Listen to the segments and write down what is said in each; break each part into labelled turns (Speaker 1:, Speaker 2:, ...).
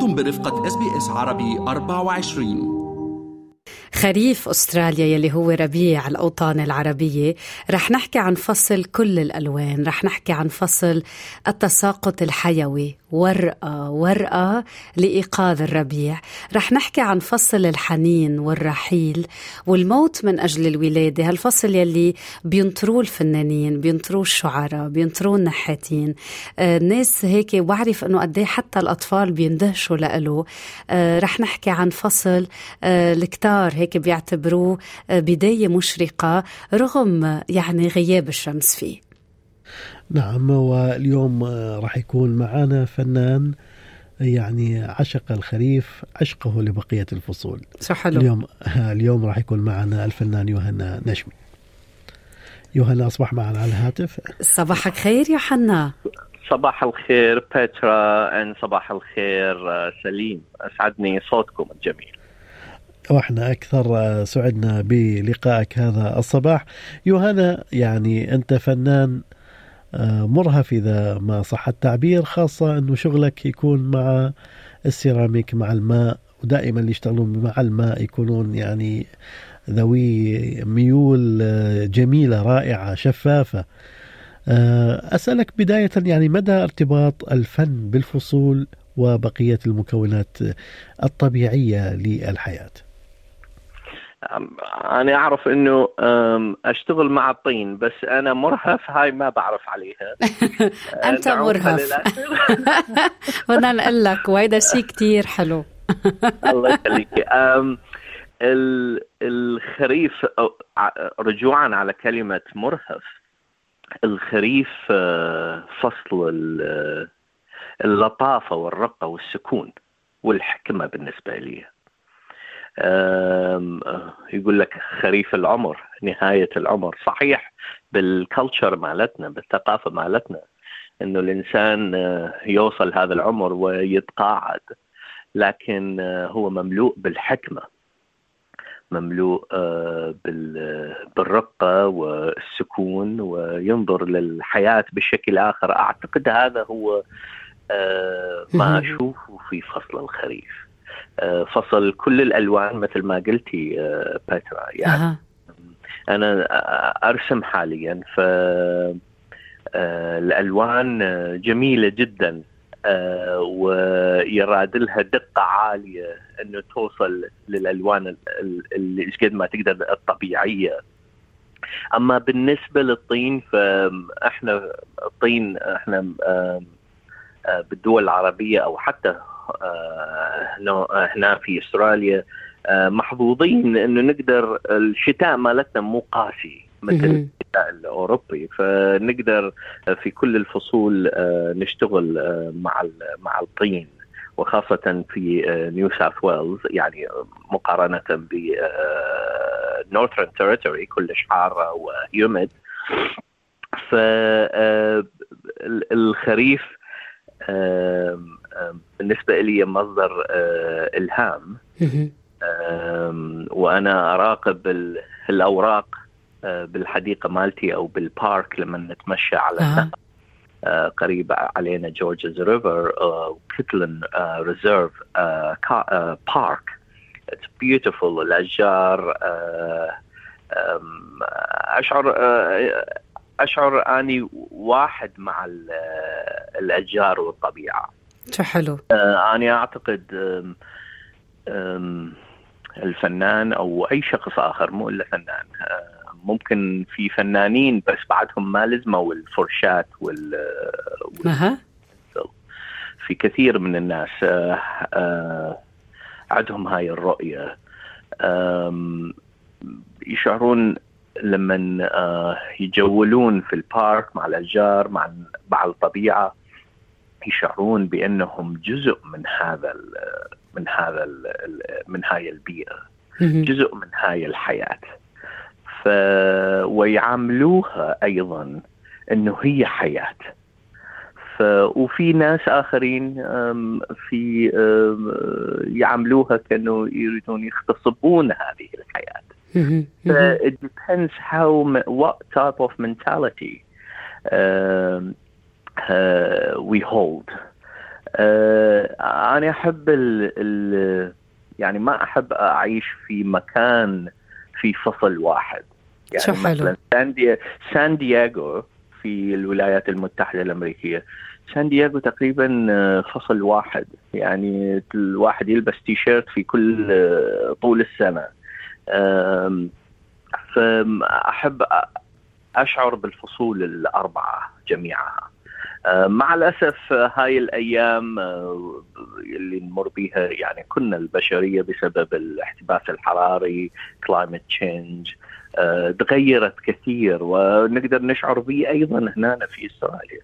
Speaker 1: أنتم برفقة إس بي إس عربي 24
Speaker 2: خريف أستراليا يلي هو ربيع الأوطان العربية رح نحكي عن فصل كل الألوان رح نحكي عن فصل التساقط الحيوي. ورقة ورقة لإيقاظ الربيع. رح نحكي عن فصل الحنين والرحيل والموت من أجل الولادة. هالفصل يلي بينطروه الفنانين بينطروه الشعراء بينطروه النحاتين. آه الناس هيك بعرف إنه قد إيه حتى الأطفال بيندهشوا له آه رح نحكي عن فصل آه الكتار هيك بيعتبروه آه، بداية مشرقة رغم يعني غياب الشمس فيه.
Speaker 3: نعم واليوم آه، راح يكون معنا فنان يعني عشق الخريف عشقه لبقية الفصول.
Speaker 2: حلو.
Speaker 3: اليوم اليوم راح يكون معنا الفنان يوهنا نشمي يوهنا أصبح معنا على الهاتف.
Speaker 2: صباحك خير يوحنا
Speaker 4: صباح الخير بيترا ان صباح الخير آه، سليم. أسعدني صوتكم الجميل.
Speaker 3: وإحنا أكثر سعدنا بلقائك هذا الصباح. يوهنا يعني أنت فنان آه، مرهف إذا ما صح. التعبير خاصة إنه شغلك يكون مع السيراميك مع الماء ودائما اللي يشتغلون مع الماء يكونون يعني ذوي ميول آه، جميلة رائعة شفافة. آه، أسألك بداية يعني مدى ارتباط الفن بالفصول وبقية المكونات الطبيعية للحياة؟
Speaker 4: أنا أعرف إنه أشتغل مع الطين بس أنا مرهف هاي ما بعرف عليها.
Speaker 2: أنت مرهف. بدنا نقول لك وهيدا شيء كثير حلو.
Speaker 4: الله يخليك. الخريف رجوعا على كلمة مرهف. الخريف أه، فصل اللطافة والرقة والسكون والحكمة بالنسبة لي. يقول لك خريف العمر نهاية العمر. صحيح بالكلتشر مالتنا بالثقافة مالتنا إنه الإنسان آه، يوصل هذا العمر ويتقاعد لكن آه، هو مملوء بالحكمة مملوء آه، بالرقة والسكون وينظر للحياة بشكل آخر. أعتقد هذا هو ما أشوفه في فصل الخريف. آه، فصل كل الألوان مثل ما قلتي آه، باترا يعني أه. أنا أرسم حاليا ف آه، الألوان جميلة جدا ويراد لها دقة عالية إنه توصل للألوان اللي إيش قد ما تقدر الطبيعية أما بالنسبة للطين فاحنا الطين إحنا بالدول العربية أو حتى آه، هنا في استراليا آه، محظوظين إنه نقدر الشتاء مالتنا مو قاسي مثل الشتاء الأوروبي. فنقدر في كل الفصول آه، نشتغل مع مع الطين وخاصة في نيو ساوث ويلز يعني مقارنة ب نورثرن تيريتوري كلش حارة و humid فالخريف بالنسبة لي مصدر آه، إلهام. وأنا أراقب الأوراق آه، بالحديقة مالتي أو بال park لما نتمشى على آه. قريب علينا جورجز ريفر كيتلن reserve park. It's beautiful الأشجار أشعر أشعر أني واحد مع الأشجار والطبيعة.
Speaker 2: شو حلو؟
Speaker 4: آه آم آم الفنان أو أي شخص آخر مو إلا فنان آه ممكن في فنانين بس بعدهم ما لزموا الفرشات وال,
Speaker 2: وال...
Speaker 4: في كثير من الناس آه آه عندهم هاي الرؤية. يشعرون لما آه يجولون في البارك مع الأشجار مع مع الطبيعة. يشعرون بأنهم جزء من هذا ال من هذا ال من هاي البيئة جزء من هاي الحياة. ف ويعاملوها أيضا إنه هي حياة. ف وفي ناس آخرين في يعاملوها كأنه يريدون يغتصبون هذه الحياة. ف it depends how what type of mentality we hold. آه أنا أحب ال ال يعني ما أحب أعيش في مكان في فصل واحد. يعني
Speaker 2: شو حلو.
Speaker 4: مثلا سان دي- سان دييغو في الولايات المتحدة الأمريكية. سان دييغو تقريبا آه، فصل واحد. يعني الواحد يلبس تي شيرت في كل آه، طول السنة. فأحب أشعر بالفصول الأربعة جميعها آه، مع الأسف آه، هاي الأيام آه، اللي نمر بها يعني كنا البشرية بسبب الاحتباس الحراري climate change تغيرت كثير ونقدر نشعر به أيضا هنا في استراليا.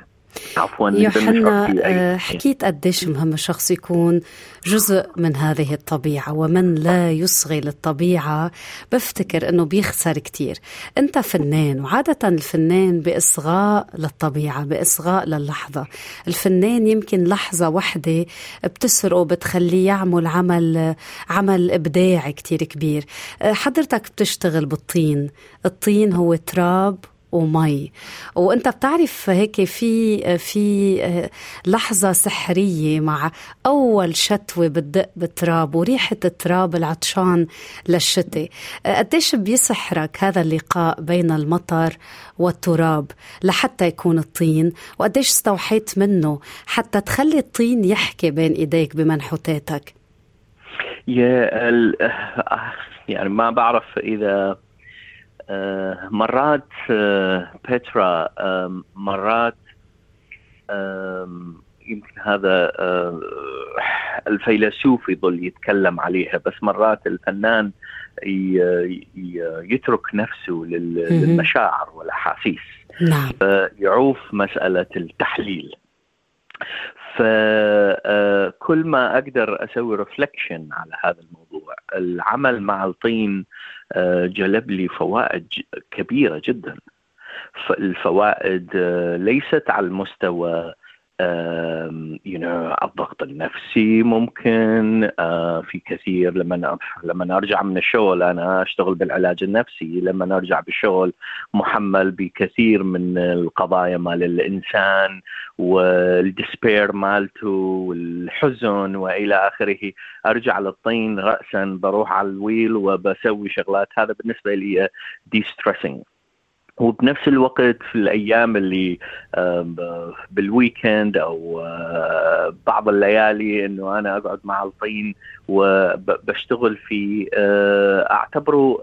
Speaker 4: عفوا
Speaker 2: يوحنا. آه، حكيت قديش مهم الشخص يكون جزء من هذه الطبيعة ومن لا يصغي للطبيعة. بفتكر أنه بيخسر كتير. أنت فنان وعادة الفنان بإصغاء للطبيعة بإصغاء للحظة. الفنان يمكن لحظة واحدة بتسرقه بتخليه يعمل عمل عمل إبداعي كتير كبير. آه، حضرتك بتشتغل بالطين. الطين هو تراب ومي. وانت بتعرف هيك في في لحظة سحرية مع أول شتوة بتدق بالتراب وريحة التراب العطشان للشتاء. قديش بيسحرك هذا اللقاء بين المطر والتراب لحتى يكون الطين؟ وقديش استوحيت منه حتى تخلي الطين يحكي بين إيديك بمنحوتاتك؟
Speaker 4: يا ال... يعني ما بعرف إذا مرات آه، بترا آم، مرات يمكن هذا آه، الفيلسوف يظل يتكلم عليها بس مرات الفنان يترك نفسه. للمشاعر والأحاسيس.
Speaker 2: نعم.
Speaker 4: يعوف مسألة التحليل. فكل ما أقدر أسوي رفلكشن على هذا الموضوع العمل مع الطين آه، جلب لي فوائد كبيرة جدا. الفوائد آه، ليست على المستوى you know, الضغط النفسي ممكن في كثير. لما لما أرجع من الشغل أنا أشتغل بالعلاج النفسي. لما أرجع بالشغل محمل بكثير من القضايا مال الإنسان وال despair مالته والحزن وإلى آخره. أرجع للطين راسا بروح على ال wheel وبسوي شغلات. هذا بالنسبة لي de-stressing وبنفس الوقت في الأيام اللي آه، بالويكند أو آه، بعض الليالي إنه أنا أقعد مع الطين وبشتغل في آه، أعتبره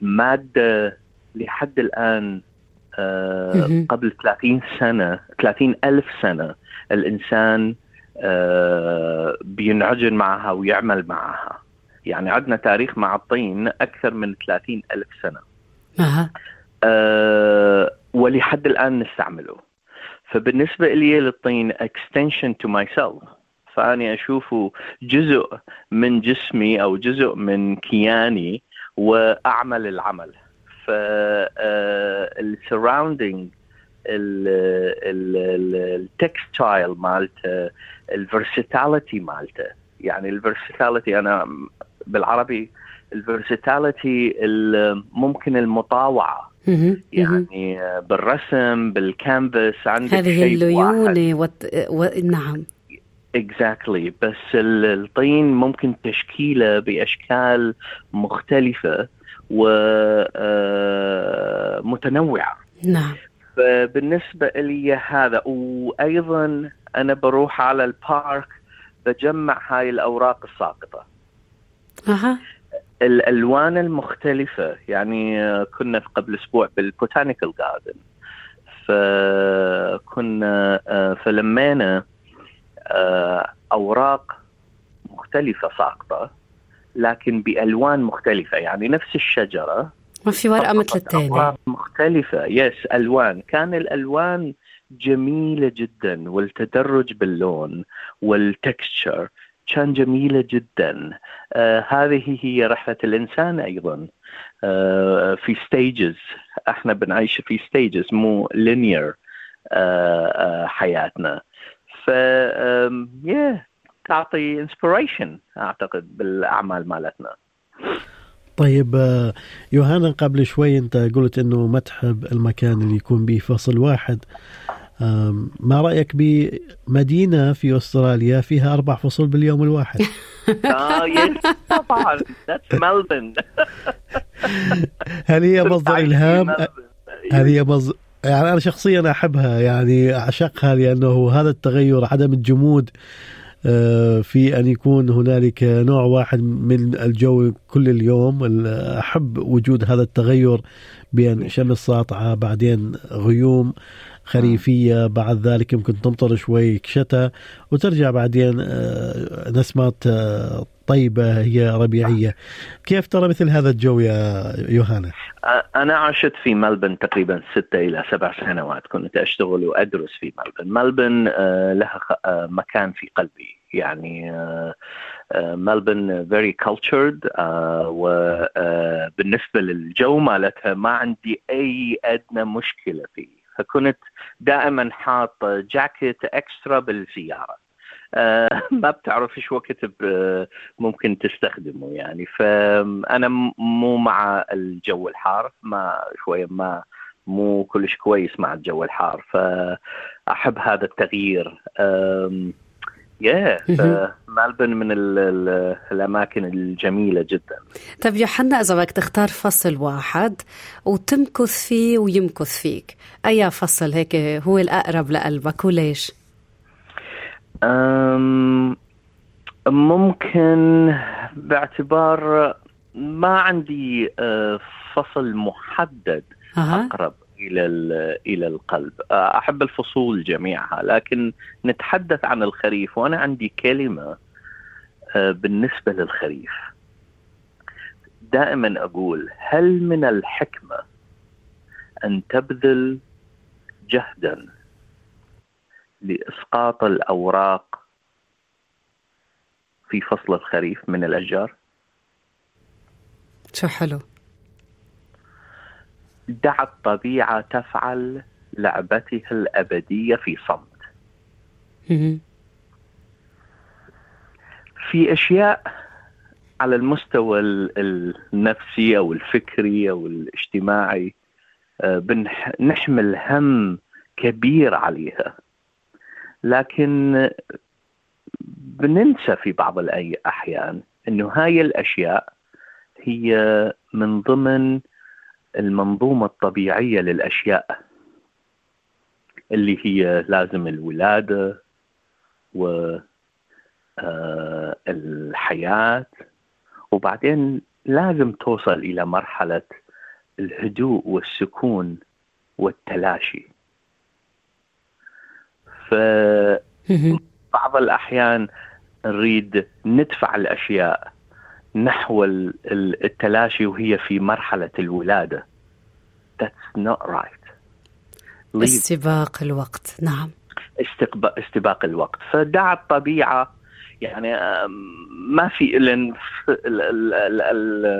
Speaker 4: مادة لحد
Speaker 2: الآن.
Speaker 4: قبل 30 سنة 30 ألف سنة الإنسان بينعجن معها ويعمل معها يعني عندنا تاريخ مع الطين أكثر من 30 ألف
Speaker 2: سنة
Speaker 4: آه، ولحد الآن نستعمله. فبالنسبة لي للطين extension to myself فاني اشوفه جزء من جسمي أو جزء من كياني وأعمل العمل. ف ال surrounding ال textile مالته ال versatility مالته. يعني ال versatility أنا بالعربي ال versatility
Speaker 2: ممكن المطاوعة.
Speaker 4: يعني بالرسم بالكانفاس عندك
Speaker 2: هذه. الليونة وت... و... نعم
Speaker 4: exactly exactly. بس ال- الطين ممكن تشكيله بأشكال مختلفة ومتنوعه
Speaker 2: نعم
Speaker 4: فبالنسبة لي هذا وأيضا أنا بروح على ال park بجمع هاي الأوراق الساقطة
Speaker 2: أها
Speaker 4: الألوان المختلفة. يعني آه، كنا في قبل أسبوع بال botanical garden فكنا آه، فلمينا آه، أوراق مختلفة ساقطه لكن بألوان مختلفة. يعني نفس الشجرة
Speaker 2: ما في ورقة مثل الثانية
Speaker 4: أوراق مختلفة. yes ألوان. كان الألوان جميلة جدا والتدرج باللون وال texture كان جميلة جدا. آه هذه هي رحلة الإنسان أيضا. آه في stages إحنا بنعيش في stages مو linear آه آه حياتنا. ف yeah, تعطي inspiration أعتقد بالأعمال مالتنا.
Speaker 3: طيب آه، يوهانا قبل شوي أنت قلت إنه ما تحب المكان اللي يكون به فصل واحد. ما رأيك بمدينة في أستراليا فيها أربع فصول باليوم الواحد؟
Speaker 4: آه yes طبعا. that's ملبن
Speaker 3: هل هي مصدر إلهام؟ هل هي مصدر يعني أنا شخصيا أحبها يعني أعشقها لأنه هذا التغير عدم الجمود آه، في أن يكون هنالك نوع واحد من الجو كل اليوم. أحب وجود هذا التغير بين شمس ساطعة بعدين غيوم. خريفية بعد ذلك يمكن تمطر شوي شتاء وترجع بعدين آه، نسمات آه، طيبة هي ربيعية. كيف ترى مثل هذا الجو يا يوهانا؟
Speaker 4: أنا عشت في ملبن تقريبا ستة إلى سبع سنوات. كنت أشتغل وأدرس في ملبن. ملبن آه، لها مكان في قلبي. يعني ملبن فيري كلتشرد وبالنسبة للجو مالتها ما عندي أي أدنى مشكلة فيه. فكنت دائما حاط جاكيت إكسترا بالسياره آه ما بتعرف إيش وقت ممكن تستخدمه يعني. فأنا مو مع الجو الحار ما شوية ما مو كلش كويس مع الجو الحار. فأحب هذا التغيير. يا ملبن من ال ال الأماكن الجميلة جدا.
Speaker 2: طيب يوحنا إذا بدك تختار فصل واحد وتمكث فيه ويمكث فيك أي فصل هيك هو الأقرب لقلبك وليش؟
Speaker 4: أم ممكن باعتبار ما عندي أه، فصل محدد أه. أقرب. إلى إلى القلب. آه، أحب الفصول جميعها لكن نتحدث عن الخريف وأنا عندي كلمة آه، بالنسبة للخريف. دائما أقول هل من الحكمة أن تبذل جهدا لإسقاط الأوراق في فصل الخريف من الأشجار؟
Speaker 2: شو حلو.
Speaker 4: دع الطبيعة تفعل لعبتها الأبدية في صمت. في أشياء على المستوى النفسي أو الفكري أو الاجتماعي آه، نحمل هم كبير عليها. لكن بننسى في بعض الأحيان أنه هاي الأشياء هي من ضمن المنظومة الطبيعية للأشياء اللي هي لازم الولادة و آه، وبعدين لازم توصل إلى مرحلة الهدوء والسكون والتلاشي. فبعض الأحيان نريد ندفع الأشياء. نحو التلاشي وهي في مرحلة الولادة. That's not right.
Speaker 2: استباق الوقت. نعم.
Speaker 4: استباق الوقت. فدع الطبيعة. يعني ما في لأن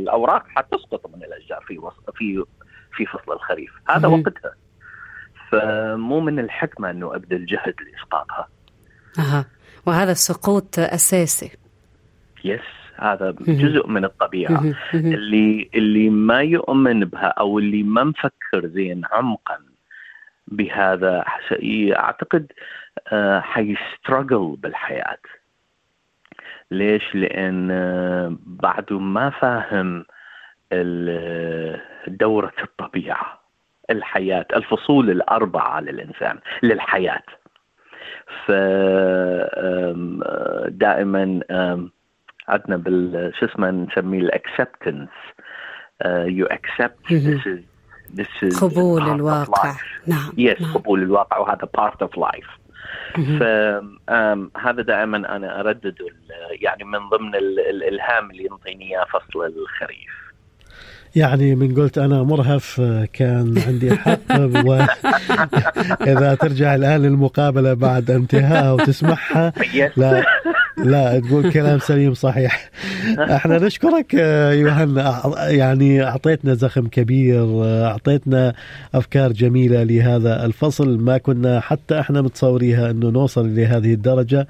Speaker 4: الأوراق حتسقط من الأشجار في في في فصل الخريف. هذا وقتها. فمو من الحكمة إنه ابذل جهد لإسقاطها.
Speaker 2: أها. وهذا السقوط أساسي.
Speaker 4: يس هذا جزء من الطبيعة. اللي اللي ما يؤمن بها أو اللي ما مفكر زين عمقا بهذا أعتقد آه، حيسترجل بالحياة. ليش؟ لأن آه، بعده ما فاهم دورة الطبيعة الحياة الفصول الأربعة للإنسان للحياة. فدائما عندنا بال شو اسمه نسميه ال acceptance you accept
Speaker 2: this is قبول الواقع. نعم
Speaker 4: yes نعم. قبول الواقع وهذا part of life فهذا دائما أنا اردد يعني من ضمن الالهام اللي ينطيني إياه فصل الخريف.
Speaker 3: يعني من قلت أنا مرهف كان عندي حق واذا ترجع الآن للمقابلة بعد انتهائها وتسمعها لا. لا تقول كلام سليم صحيح. إحنا نشكرك يوهنا. يعني أعطيتنا زخم كبير أعطيتنا أفكار جميلة لهذا الفصل. ما كنا حتى إحنا متصوريها إنه نوصل لهذه الدرجة.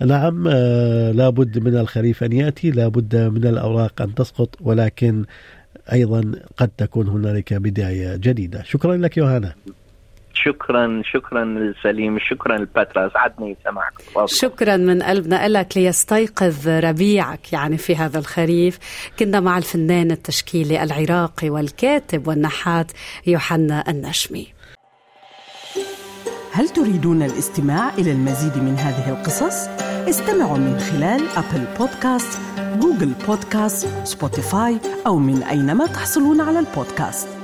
Speaker 3: نعم لابد من الخريف أن يأتي لابد من الأوراق أن تسقط ولكن أيضا قد تكون هنالك بداية جديدة. شكرا لك يوهانا
Speaker 4: شكرا شكرا لسليم شكرا لباترا سعدني سمعك
Speaker 2: شكرا من قلبنا لك ليستيقظ ربيعك يعني في هذا الخريف. كنا مع الفنان التشكيلي العراقي والكاتب والنحات يوحنا النشمي
Speaker 5: هل تريدون الاستماع إلى المزيد من هذه القصص؟ استمعوا من خلال أبل بودكاست، جوجل بودكاست، سبوتيفاي أو من أينما تحصلون على البودكاست.